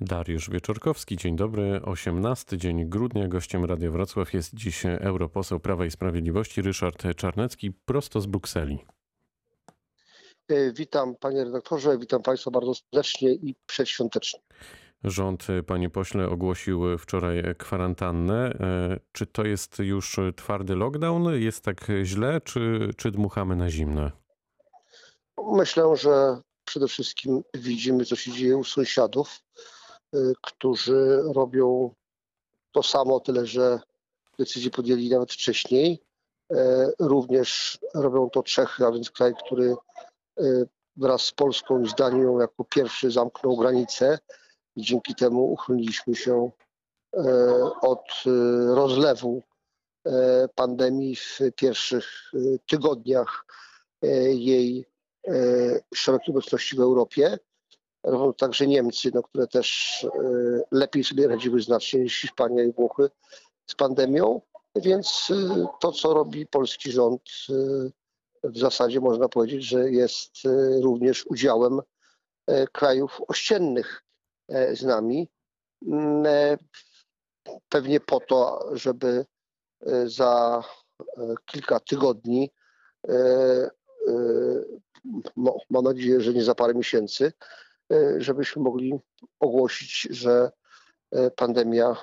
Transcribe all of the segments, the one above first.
Dariusz Wieczorkowski, dzień dobry. 18 dzień grudnia. Gościem Radia Wrocław jest dziś europoseł Prawa i Sprawiedliwości Ryszard Czarnecki, prosto z Brukseli. E, Witam panie redaktorze, witam państwa bardzo serdecznie i przedświątecznie. Rząd, panie pośle, ogłosił wczoraj kwarantannę. E, Czy to jest już twardy lockdown? Jest tak źle, czy, czy dmuchamy na zimne? Myślę, że przede wszystkim widzimy, co się dzieje u sąsiadów, którzy robią to samo, tyle że decyzje podjęli nawet wcześniej. E, Również robią to Czechy, a więc kraj, który y, wraz z Polską i z Danią jako pierwszy zamknął granice i dzięki temu uchroniliśmy się e, od y, rozlewu e, pandemii w pierwszych y, tygodniach jej szerokiej obecności w Europie. Także Niemcy, no, które też e, lepiej sobie radziły znacznie niż Hiszpania i Włochy z pandemią. Więc e, to, co robi polski rząd, e, w zasadzie można powiedzieć, że jest również udziałem krajów ościennych z nami. Mm, Pewnie po to, żeby za kilka tygodni no, mam nadzieję, że nie za parę miesięcy, żebyśmy mogli ogłosić, że e, pandemia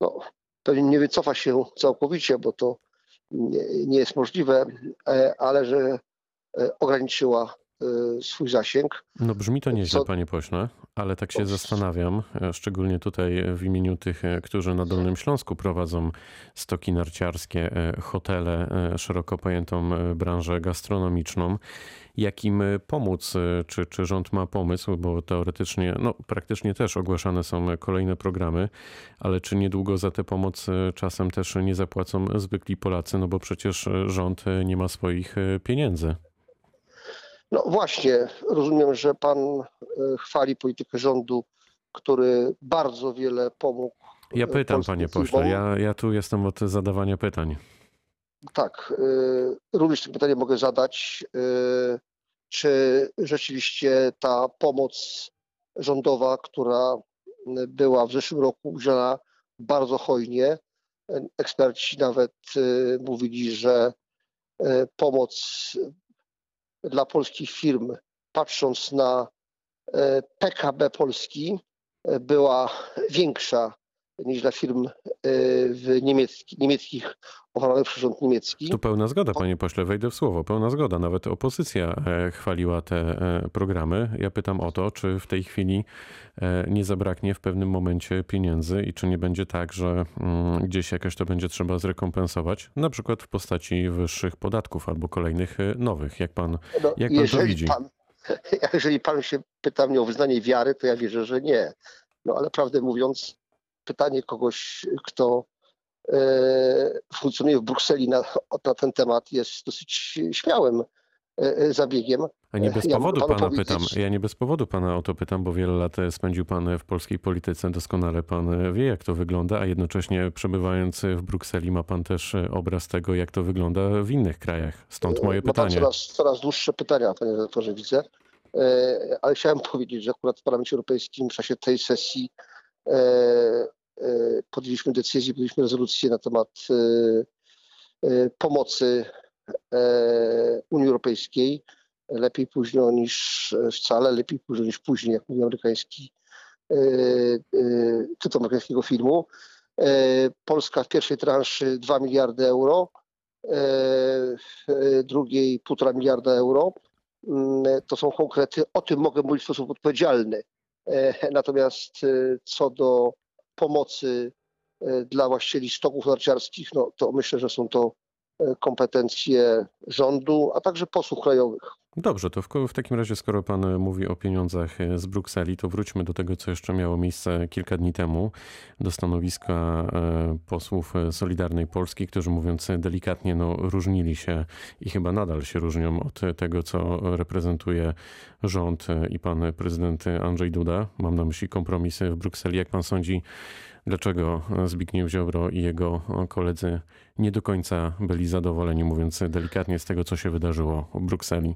no, pewnie nie wycofa się całkowicie, bo to nie, jest możliwe, e, ale że e, ograniczyła e, swój zasięg. No brzmi to nieźle, Co- panie pośle, ale tak się zastanawiam, e, szczególnie tutaj w imieniu tych, e, którzy na Dolnym Śląsku prowadzą stoki narciarskie, e, hotele, e, szeroko pojętą e, branżę gastronomiczną. Jak im e, pomóc? e, Czy, czy rząd ma pomysł? Bo teoretycznie, no praktycznie też ogłaszane są kolejne programy, ale czy niedługo za tę pomoc czasem też nie zapłacą zwykli Polacy? No bo przecież e, rząd nie ma swoich pieniędzy. No właśnie, rozumiem, że pan chwali politykę rządu, który bardzo wiele pomógł. Ja pytam, panie pośle, ja, ja tu jestem od zadawania pytań. Tak, również to pytanie mogę zadać. Czy rzeczywiście ta pomoc rządowa, która była w zeszłym roku udzielana bardzo hojnie, eksperci nawet e, mówili, że e, pomoc dla polskich firm, patrząc na PKB Polski, była większa niż dla firm e, w niemiecki, niemieckich oferowanych przez rząd niemiecki. Tu pełna zgoda, panie pośle, wejdę w słowo. Pełna zgoda. Nawet opozycja e, chwaliła te e, programy. Ja pytam o to, czy w tej chwili nie zabraknie w pewnym momencie pieniędzy i czy nie będzie tak, że mm, gdzieś jakoś to będzie trzeba zrekompensować, na przykład w postaci wyższych podatków albo kolejnych nowych. Jak pan, No, jak pan to widzi? Pan, jeżeli pan się pyta mnie o wyznanie wiary, to ja wierzę, że nie. No ale prawdę mówiąc, pytanie kogoś, kto e, funkcjonuje w Brukseli na, na ten temat jest dosyć śmiałym e, e, zabiegiem. A nie bez Ja powodu panu pana powiedzieć- pytam. Ja nie bez powodu pana o to pytam, bo wiele lat spędził pan w polskiej polityce. Doskonale pan wie, jak to wygląda, a jednocześnie przebywając w Brukseli ma pan też obraz tego, jak to wygląda w innych krajach. Stąd moje Ma pytanie. coraz, coraz dłuższe pytania, panie redaktorze, widzę. Ale chciałem powiedzieć, że akurat w Parlamencie Europejskim w czasie tej sesji podjęliśmy decyzję, podjęliśmy rezolucję na temat e, e, pomocy e, Unii Europejskiej. Lepiej późno niż wcale, lepiej późno niż później, jak mówi amerykański e, e, tytuł amerykańskiego filmu. E, Polska w pierwszej transzy 2 miliardy euro, e, w e, drugiej 1,5 miliarda euro. Mm, To są konkrety. O tym mogę mówić w sposób odpowiedzialny. E, Natomiast e, co do pomocy e, dla właścicieli stoków narciarskich, no to myślę, że są to kompetencje rządu, a także posłów krajowych. Dobrze, to w, w takim razie, skoro pan mówi o pieniądzach z Brukseli, to wróćmy do tego, co jeszcze miało miejsce kilka dni temu, do stanowiska e, posłów Solidarnej Polski, którzy mówiąc delikatnie, no, różnili się i chyba nadal się różnią od tego, co reprezentuje rząd i pan prezydent Andrzej Duda. Mam na myśli kompromisy w Brukseli. Jak pan sądzi, dlaczego Zbigniew Ziobro i jego koledzy nie do końca byli zadowoleni, mówiąc delikatnie, z tego, co się wydarzyło w Brukseli?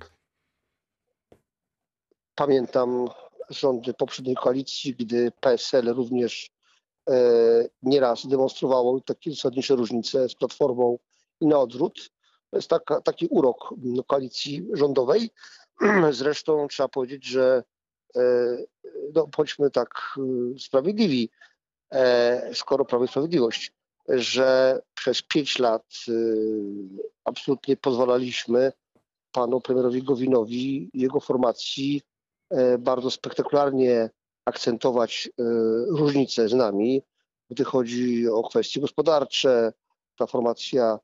Pamiętam rządy poprzedniej koalicji, gdy PSL również nieraz demonstrowało takie zasadnicze różnice z Platformą i na odwrót. To jest taka, taki urok koalicji rządowej. Zresztą trzeba powiedzieć, że no, bądźmy tak sprawiedliwi, skoro Prawo i Sprawiedliwość, że przez pięć lat absolutnie pozwalaliśmy panu premierowi Gowinowi i jego formacji bardzo spektakularnie akcentować różnice z nami, gdy chodzi o kwestie gospodarcze. Ta formacja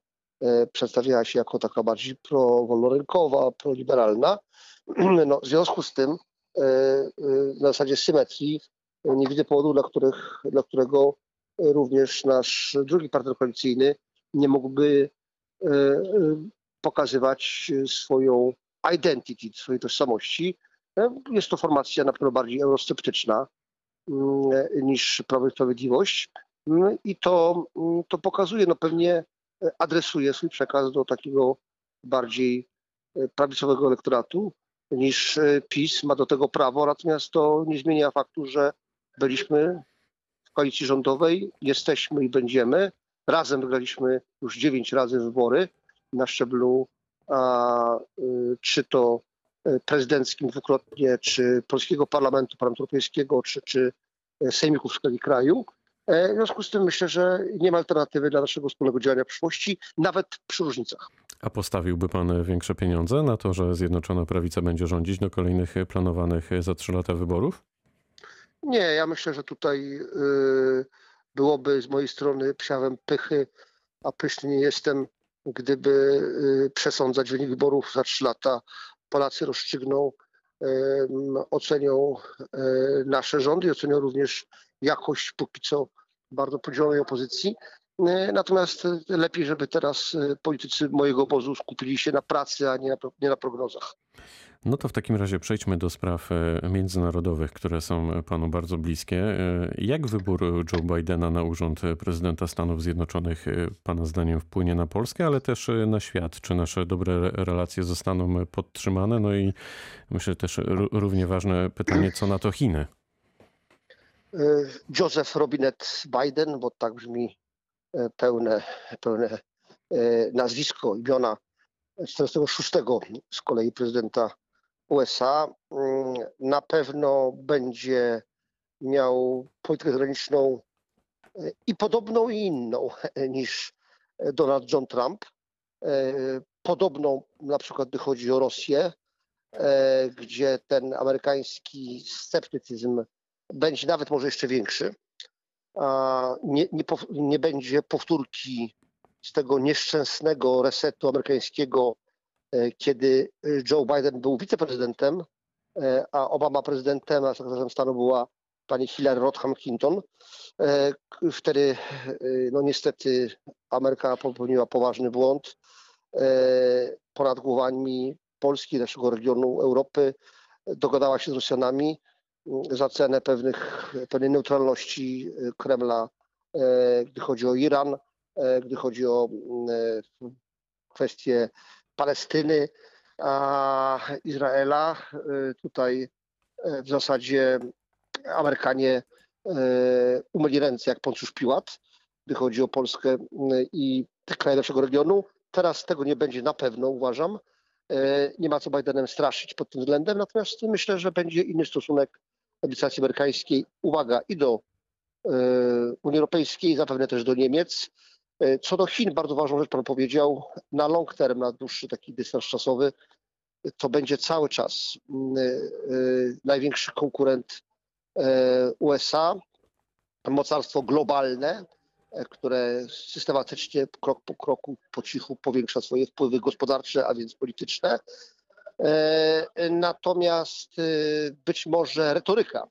przedstawiała się jako taka bardziej prowolnorynkowa, proliberalna. No, w związku z tym na zasadzie symetrii nie widzę powodu, dla, których, dla którego również nasz drugi partner koalicyjny nie mógłby pokazywać swoją identity, swojej tożsamości. Jest to formacja na pewno bardziej eurosceptyczna niż Prawo i Sprawiedliwość i to, to pokazuje, no pewnie adresuje swój przekaz do takiego bardziej prawicowego elektoratu niż PiS ma do tego prawo, natomiast to nie zmienia faktu, że byliśmy w koalicji rządowej, jesteśmy i będziemy. Razem wygraliśmy już dziewięć razy wybory na szczeblu a, czy to prezydenckim dwukrotnie, czy polskiego parlamentu, parlamentu europejskiego, czy, czy sejmików w skali kraju. W związku z tym myślę, że nie ma alternatywy dla naszego wspólnego działania w przyszłości, nawet przy różnicach. A postawiłby pan większe pieniądze na to, że Zjednoczona Prawica będzie rządzić do kolejnych planowanych za trzy lata wyborów? Nie, ja myślę, że tutaj byłoby z mojej strony psiawem pychy, a pyszny nie jestem, gdyby przesądzać wynik wyborów za trzy lata. Polacy rozstrzygną, ocenią nasze rządy i ocenią również jakość póki co bardzo podzielonej opozycji. Natomiast lepiej, żeby teraz politycy mojego obozu skupili się na pracy, a nie na, nie na prognozach. No to w takim razie przejdźmy do spraw międzynarodowych, które są panu bardzo bliskie. Jak wybór Joe Bidena na urząd prezydenta Stanów Zjednoczonych pana zdaniem wpłynie na Polskę, ale też na świat? Czy nasze dobre relacje zostaną podtrzymane? No i myślę też równie ważne pytanie, co na to Chiny? Joseph Robinet Biden, bo tak brzmi pełne, pełne nazwisko, imiona 46 z kolei prezydenta USA, na pewno będzie miał politykę zagraniczną i podobną, i inną niż Donald John Trump. Podobną na przykład, gdy chodzi o Rosję, gdzie ten amerykański sceptycyzm będzie nawet może jeszcze większy. Nie, nie, nie będzie powtórki z tego nieszczęsnego resetu amerykańskiego, kiedy Joe Biden był wiceprezydentem, a Obama prezydentem, a sekretarzem stanu była pani Hillary Rodham Clinton. Wtedy no niestety Ameryka popełniła poważny błąd. Ponad głowami Polski, naszego regionu Europy dogadała się z Rosjanami za cenę pewnych, pewnej neutralności Kremla, gdy chodzi o Iran, gdy chodzi o kwestie Palestyny, a Izraela. Tutaj w zasadzie Amerykanie umyli ręce jak Poncjusz Piłat, gdy chodzi o Polskę i kraje naszego regionu. Teraz tego nie będzie na pewno, uważam. Nie ma co Bidenem straszyć pod tym względem, natomiast myślę, że będzie inny stosunek administracji amerykańskiej, uwaga, i do Unii Europejskiej, zapewne też do Niemiec. Co do Chin, bardzo ważną rzecz Pan powiedział, na long term, na dłuższy taki dystans czasowy, to będzie cały czas największy konkurent USA, mocarstwo globalne, które systematycznie, krok po kroku, po cichu powiększa swoje wpływy gospodarcze, a więc polityczne. Natomiast być może retoryka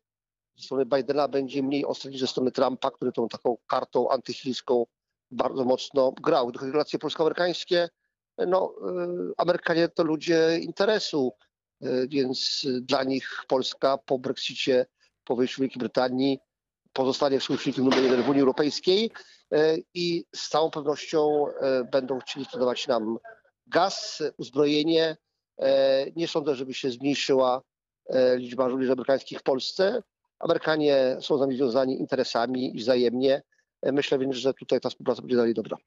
ze strony Bidena będzie mniej ostra niż ze strony Trumpa, który tą taką kartą antychińską bardzo mocno grał. Gdy chodzi o relacje polsko-amerykańskie, no, Amerykanie to ludzie interesu, więc dla nich Polska po Brexicie, po wyjściu Wielkiej Brytanii pozostanie sojusznikiem numer jeden w Unii Europejskiej i z całą pewnością będą chcieli sprzedawać nam gaz, uzbrojenie. Nie sądzę, żeby się zmniejszyła e, liczba żołnierzy amerykańskich w Polsce. Amerykanie są z nami związani interesami i wzajemnie. E, Myślę więc, że tutaj ta współpraca będzie dalej dobra.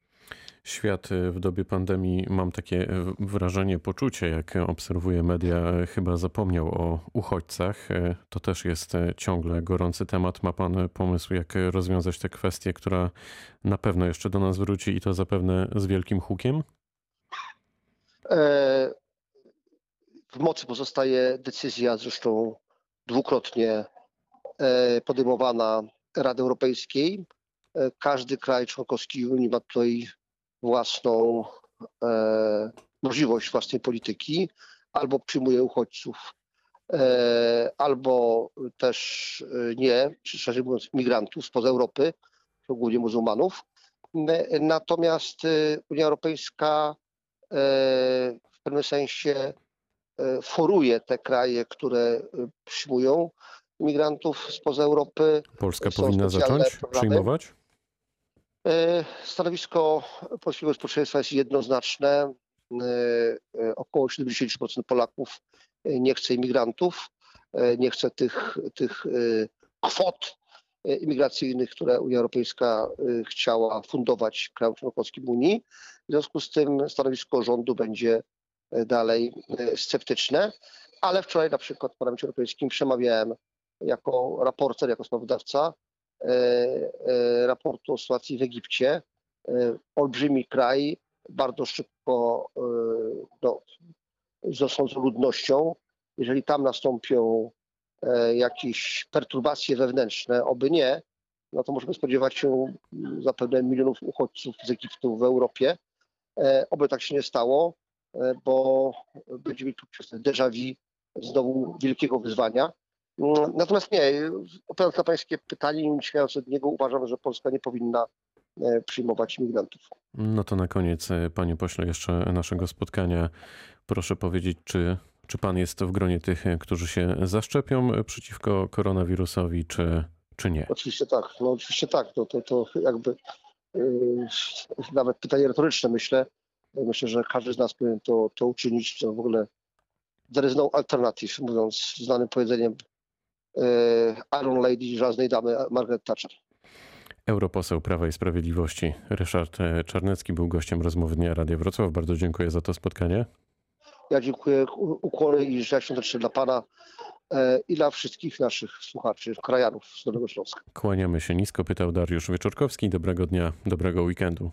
Świat e, w dobie pandemii, mam takie e, wrażenie, poczucie, jak obserwuję media, e, chyba zapomniał o uchodźcach. E, To też jest e, ciągle gorący temat. Ma Pan e, pomysł, jak e, rozwiązać tę kwestię, która na pewno jeszcze do nas wróci i to zapewne z wielkim hukiem? W mocy pozostaje decyzja, zresztą dwukrotnie e, podejmowana Rady Europejskiej. E, Każdy kraj członkowski Unii ma tutaj własną e, możliwość własnej polityki. Albo przyjmuje uchodźców, albo też nie, czy szerzej mówiąc migrantów spoza Europy, głównie muzułmanów. Natomiast Unia Europejska w pewnym sensie foruje te kraje, które e, przyjmują imigrantów spoza Europy. Polska Są powinna zacząć programy. przyjmować? E, Stanowisko polskiego społeczeństwa jest jednoznaczne. E, e, Około 70% Polaków e, nie chce imigrantów, e, nie chce tych, tych e, kwot e, imigracyjnych, które Unia Europejska e, chciała fundować krajom członkowskim Unii. W związku z tym stanowisko rządu będzie e, dalej e, sceptyczne, ale wczoraj na przykład w Parlamencie Europejskim przemawiałem jako raporter, jako sprawozdawca e, e, raportu o sytuacji w Egipcie. E, Olbrzymi kraj, bardzo szybko e, no, rosnącą ludnością. Jeżeli tam nastąpią e, jakieś perturbacje wewnętrzne, oby nie, no to możemy spodziewać się zapewne milionów uchodźców z Egiptu w Europie. E, Oby tak się nie stało, e, bo będziemy tu przez déjà vu znowu wielkiego wyzwania. Mm, Natomiast nie, odpowiadając na Pańskie pytanie, nie uciekając od niego, uważam, że Polska nie powinna e, przyjmować imigrantów. No to na koniec, e, panie pośle, jeszcze naszego spotkania proszę powiedzieć, czy, czy pan jest w gronie tych, e, którzy się zaszczepią e, przeciwko koronawirusowi, czy, czy nie? Oczywiście tak, no oczywiście tak, no to, to jakby yy, nawet pytanie retoryczne myślę. Myślę, że każdy z nas powinien to, to uczynić, to w ogóle there is no alternative, mówiąc znanym powiedzeniem yy, Iron Lady żelaznej damy Margaret Thatcher. Europoseł Prawa i Sprawiedliwości Ryszard e, Czarnecki był gościem rozmowy Dnia Radia Wrocław. Bardzo dziękuję za to spotkanie. Ja dziękuję, ukłony i życzę świąteczne dla Pana e, i dla wszystkich naszych słuchaczy, krajanów z Dolnego Śląska. Kłaniamy się nisko, pytał Dariusz Wieczorkowski. Dobrego dnia, dobrego weekendu.